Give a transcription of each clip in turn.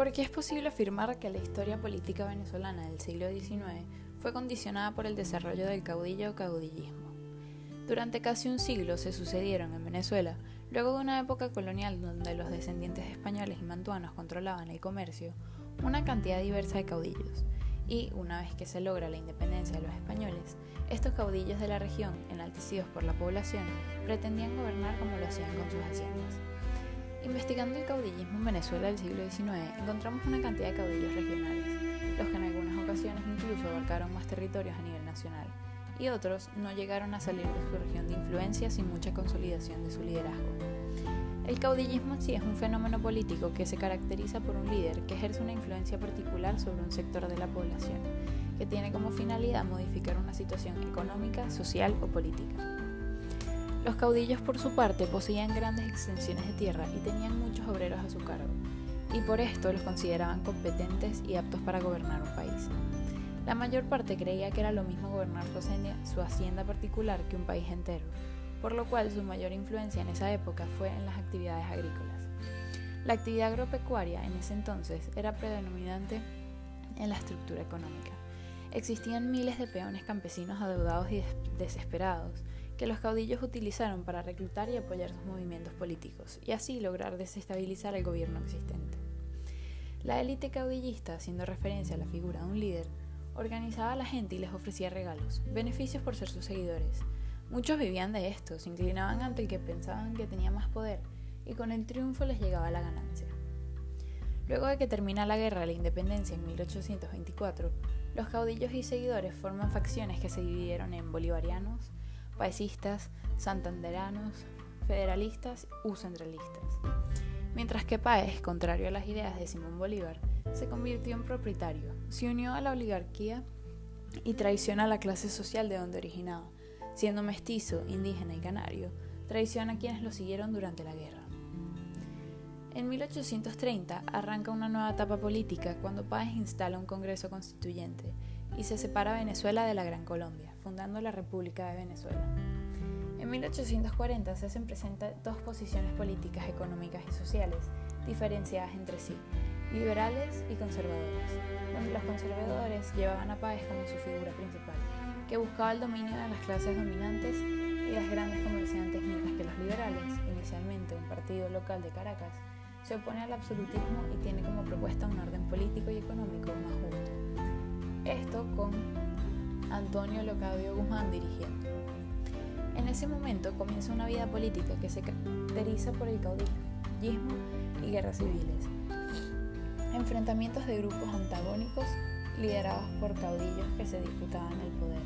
Porque es posible afirmar que la historia política venezolana del siglo XIX fue condicionada por el desarrollo del caudillo o caudillismo. Durante casi un siglo se sucedieron en Venezuela, luego de una época colonial donde los descendientes españoles y mantuanos controlaban el comercio, una cantidad diversa de caudillos, y una vez que se logra la independencia de los españoles, estos caudillos de la región, enaltecidos por la población, pretendían gobernar como lo hacían con sus haciendas. Investigando el caudillismo en Venezuela del siglo XIX, encontramos una cantidad de caudillos regionales, los que en algunas ocasiones incluso abarcaron más territorios a nivel nacional, y otros no llegaron a salir de su región de influencia sin mucha consolidación de su liderazgo. El caudillismo en sí es un fenómeno político que se caracteriza por un líder que ejerce una influencia particular sobre un sector de la población, que tiene como finalidad modificar una situación económica, social o política. Los caudillos por su parte poseían grandes extensiones de tierra y tenían muchos obreros a su cargo, y por esto los consideraban competentes y aptos para gobernar un país. La mayor parte creía que era lo mismo gobernar su hacienda, su hacienda particular que un país entero, por lo cual su mayor influencia en esa época fue en las actividades agrícolas. La actividad agropecuaria en ese entonces era predominante en la estructura económica. Existían miles de peones campesinos adeudados y desesperados, que los caudillos utilizaron para reclutar y apoyar sus movimientos políticos y así lograr desestabilizar el gobierno existente. La élite caudillista, haciendo referencia a la figura de un líder, organizaba a la gente y les ofrecía regalos, beneficios por ser sus seguidores. Muchos vivían de esto, se inclinaban ante el que pensaban que tenía más poder y con el triunfo les llegaba la ganancia. Luego de que termina la guerra de la independencia en 1824, los caudillos y seguidores forman facciones que se dividieron en bolivarianos, paesistas, santanderanos, federalistas u centralistas. Mientras que Páez, contrario a las ideas de Simón Bolívar, se convirtió en propietario, se unió a la oligarquía y traiciona a la clase social de donde originaba, siendo mestizo, indígena y canario, traiciona a quienes lo siguieron durante la guerra. En 1830 arranca una nueva etapa política cuando Páez instala un Congreso Constituyente y se separa Venezuela de la Gran Colombia, fundando la República de Venezuela. En 1840 se hacen presentes dos posiciones políticas, económicas y sociales diferenciadas entre sí, liberales y conservadores, donde los conservadores llevaban a Páez como su figura principal, que buscaba el dominio de las clases dominantes y las grandes comerciantes, mientras que los liberales, inicialmente un partido local de Caracas, se opone al absolutismo y tiene como propuesta un orden político y económico más justo. Esto con Antonio Locadio Guzmán dirigiendo. En ese momento comienza una vida política que se caracteriza por el caudillismo y guerras civiles. Enfrentamientos de grupos antagónicos liderados por caudillos que se disputaban el poder,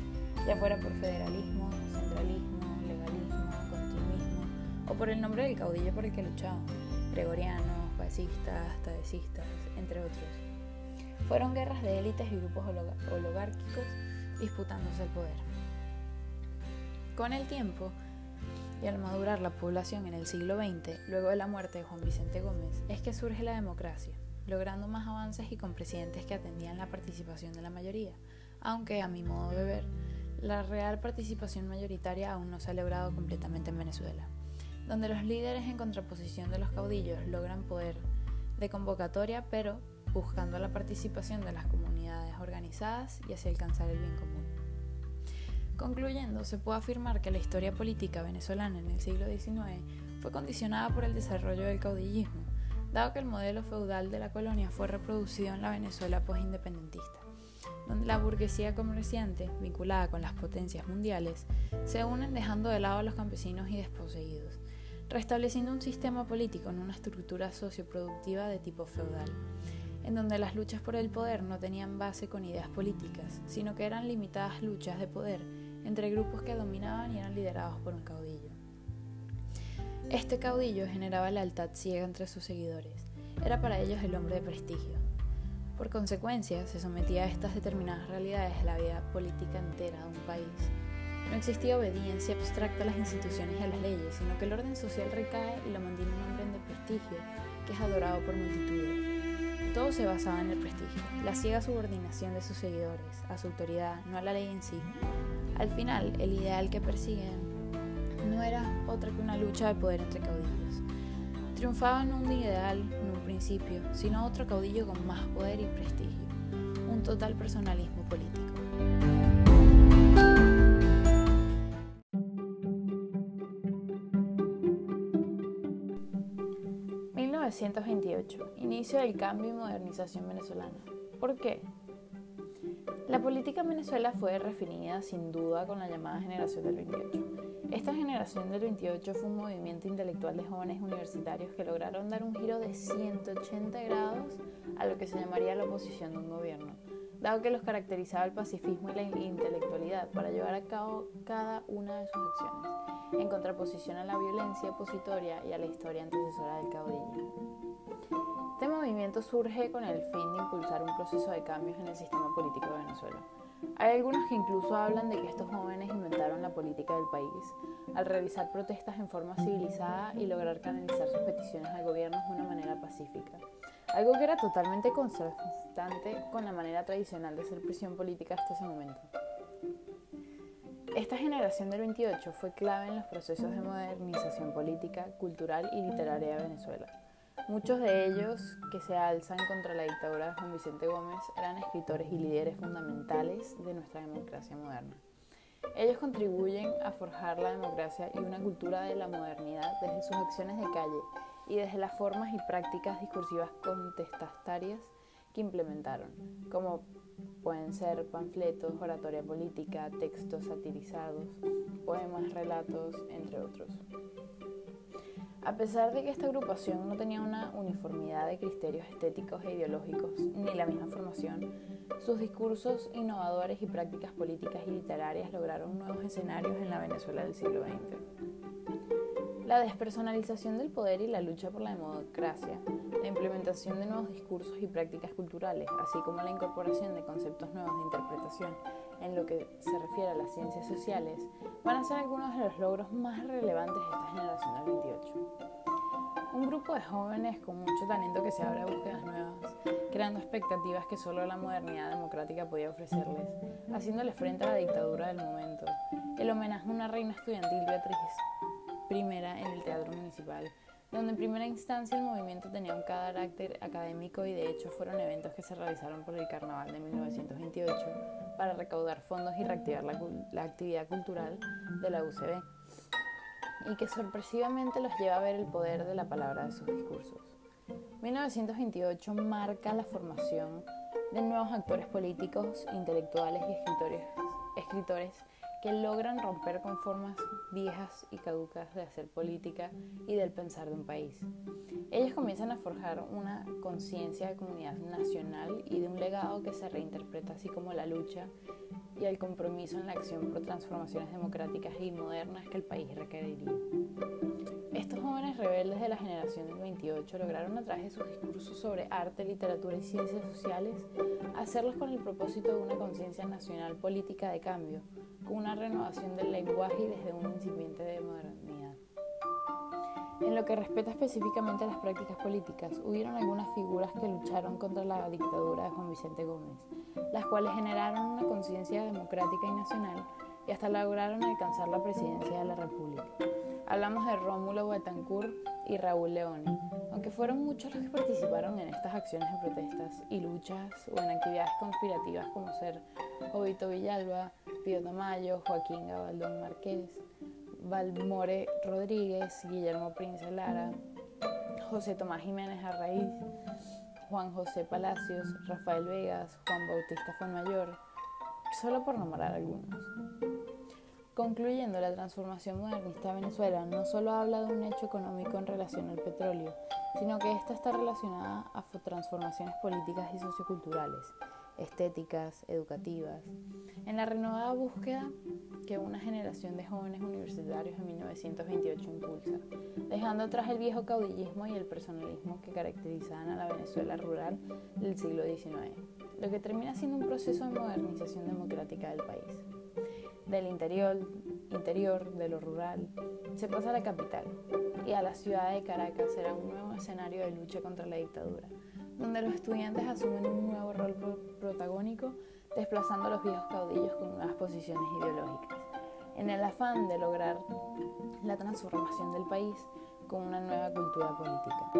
ya fuera por federalismo, centralismo, legalismo, continuismo o por el nombre del caudillo por el que luchaban, gregorianos, pacistas, tadecistas, entre otros. Fueron guerras de élites y grupos oligárquicos disputándose el poder. Con el tiempo, y al madurar la población en el siglo XX, luego de la muerte de Juan Vicente Gómez, es que surge la democracia, logrando más avances y con presidentes que atendían la participación de la mayoría, aunque a mi modo de ver, la real participación mayoritaria aún no se ha logrado completamente en Venezuela, donde los líderes en contraposición de los caudillos logran poder de convocatoria, pero buscando la participación de las comunidades organizadas y así alcanzar el bien común. Concluyendo, se puede afirmar que la historia política venezolana en el siglo XIX fue condicionada por el desarrollo del caudillismo, dado que el modelo feudal de la colonia fue reproducido en la Venezuela postindependentista, donde la burguesía comerciante, vinculada con las potencias mundiales, se unen dejando de lado a los campesinos y desposeídos, restableciendo un sistema político en una estructura socioproductiva de tipo feudal en donde las luchas por el poder no tenían base con ideas políticas, sino que eran limitadas luchas de poder entre grupos que dominaban y eran liderados por un caudillo. Este caudillo generaba lealtad ciega entre sus seguidores, era para ellos el hombre de prestigio. Por consecuencia, se sometía a estas determinadas realidades de la vida política entera de un país. No existía obediencia abstracta a las instituciones y a las leyes, sino que el orden social recae y lo mantiene un hombre de prestigio, que es adorado por multitudes. Todo se basaba en el prestigio, la ciega subordinación de sus seguidores, a su autoridad, no a la ley en sí. Al final, el ideal que persiguen no era otra que una lucha de poder entre caudillos. Triunfaba no un ideal, no un principio, sino otro caudillo con más poder y prestigio, un total personalismo político. 1928, inicio del cambio y modernización venezolana. ¿Por qué? La política en Venezuela fue refinida sin duda con la llamada generación del 28. Esta generación del 28 fue un movimiento intelectual de jóvenes universitarios que lograron dar un giro de 180 grados a lo que se llamaría la oposición de un gobierno, dado que los caracterizaba el pacifismo y la intelectualidad para llevar a cabo cada una de sus acciones, en contraposición a la violencia opositoria y a la historia antecesora del caudillo. Este movimiento surge con el fin de impulsar un proceso de cambios en el sistema político de Venezuela. Hay algunos que incluso hablan de que estos jóvenes inventaron la política del país al realizar protestas en forma civilizada y lograr canalizar sus peticiones al gobierno de una manera pacífica, algo que era totalmente contrastante con la manera tradicional de hacer prisión política hasta ese momento. Esta generación del 28 fue clave en los procesos de modernización política, cultural y literaria de Venezuela Muchos de ellos que se alzan contra la dictadura de Juan Vicente Gómez eran escritores y líderes fundamentales de nuestra democracia moderna. Ellos contribuyen a forjar la democracia y una cultura de la modernidad desde sus acciones de calle y desde las formas y prácticas discursivas contestatarias que implementaron, como pueden ser panfletos, oratoria política, textos satirizados, poemas, relatos, entre otros. A pesar de que esta agrupación no tenía una uniformidad de criterios estéticos e ideológicos ni la misma formación, sus discursos innovadores y prácticas políticas y literarias lograron nuevos escenarios en la Venezuela del siglo XX. La despersonalización del poder y la lucha por la democracia, la implementación de nuevos discursos y prácticas culturales, así como la incorporación de conceptos nuevos de interpretación en lo que se refiere a las ciencias sociales, van a ser algunos de los logros más relevantes de esta generación del 28. Un grupo de jóvenes con mucho talento que se abre a búsquedas nuevas, creando expectativas que solo la modernidad democrática podía ofrecerles, haciéndoles frente a la dictadura del momento. El homenaje a una reina estudiantil, Beatriz I, en el Teatro Municipal, donde en primera instancia el movimiento tenía un carácter académico y de hecho fueron eventos que se realizaron por el Carnaval de 1928 para recaudar fondos y reactivar la, actividad cultural de la UCB y que sorpresivamente los lleva a ver el poder de la palabra de sus discursos. 1928 marca la formación de nuevos actores políticos, intelectuales y escritores que logran romper con formas viejas y caducas de hacer política y del pensar de un país. Ellos comienzan a forjar una conciencia de comunidad nacional y de un legado que se reinterpreta así como la lucha y el compromiso en la acción por transformaciones democráticas y modernas que el país requeriría. Estos jóvenes rebeldes de la generación del 28 lograron a través de sus discursos sobre arte, literatura y ciencias sociales hacerlos con el propósito de una conciencia nacional política de cambio, con una renovación del lenguaje y desde un incipiente de modernidad. En lo que respecta específicamente a las prácticas políticas, hubieron algunas figuras que lucharon contra la dictadura de Juan Vicente Gómez, las cuales generaron una conciencia democrática y nacional y hasta lograron alcanzar la presidencia de la República. Hablamos de Rómulo Betancourt y Raúl Leone, aunque fueron muchos los que participaron en estas acciones de protestas y luchas o en actividades conspirativas como ser Jovito Villalba, Pío Tamayo, Joaquín Gabaldón Márquez, Valmore Rodríguez, Guillermo Prince Lara, José Tomás Jiménez Arraíz, Juan José Palacios, Rafael Vegas, Juan Bautista Fuenmayor, solo por nombrar algunos. Concluyendo, la transformación modernista de Venezuela no solo habla de un hecho económico en relación al petróleo, sino que esta está relacionada a transformaciones políticas y socioculturales, estéticas, educativas, en la renovada búsqueda que una generación de jóvenes universitarios en 1928 impulsa, dejando atrás el viejo caudillismo y el personalismo que caracterizaban a la Venezuela rural del siglo XIX, lo que termina siendo un proceso de modernización democrática del país. Del interior, interior, de lo rural, se pasa a la capital y a la ciudad de Caracas será un nuevo escenario de lucha contra la dictadura, donde los estudiantes asumen un nuevo rol protagónico, desplazando a los viejos caudillos con nuevas posiciones ideológicas. En el afán de lograr la transformación del país, con una nueva cultura política.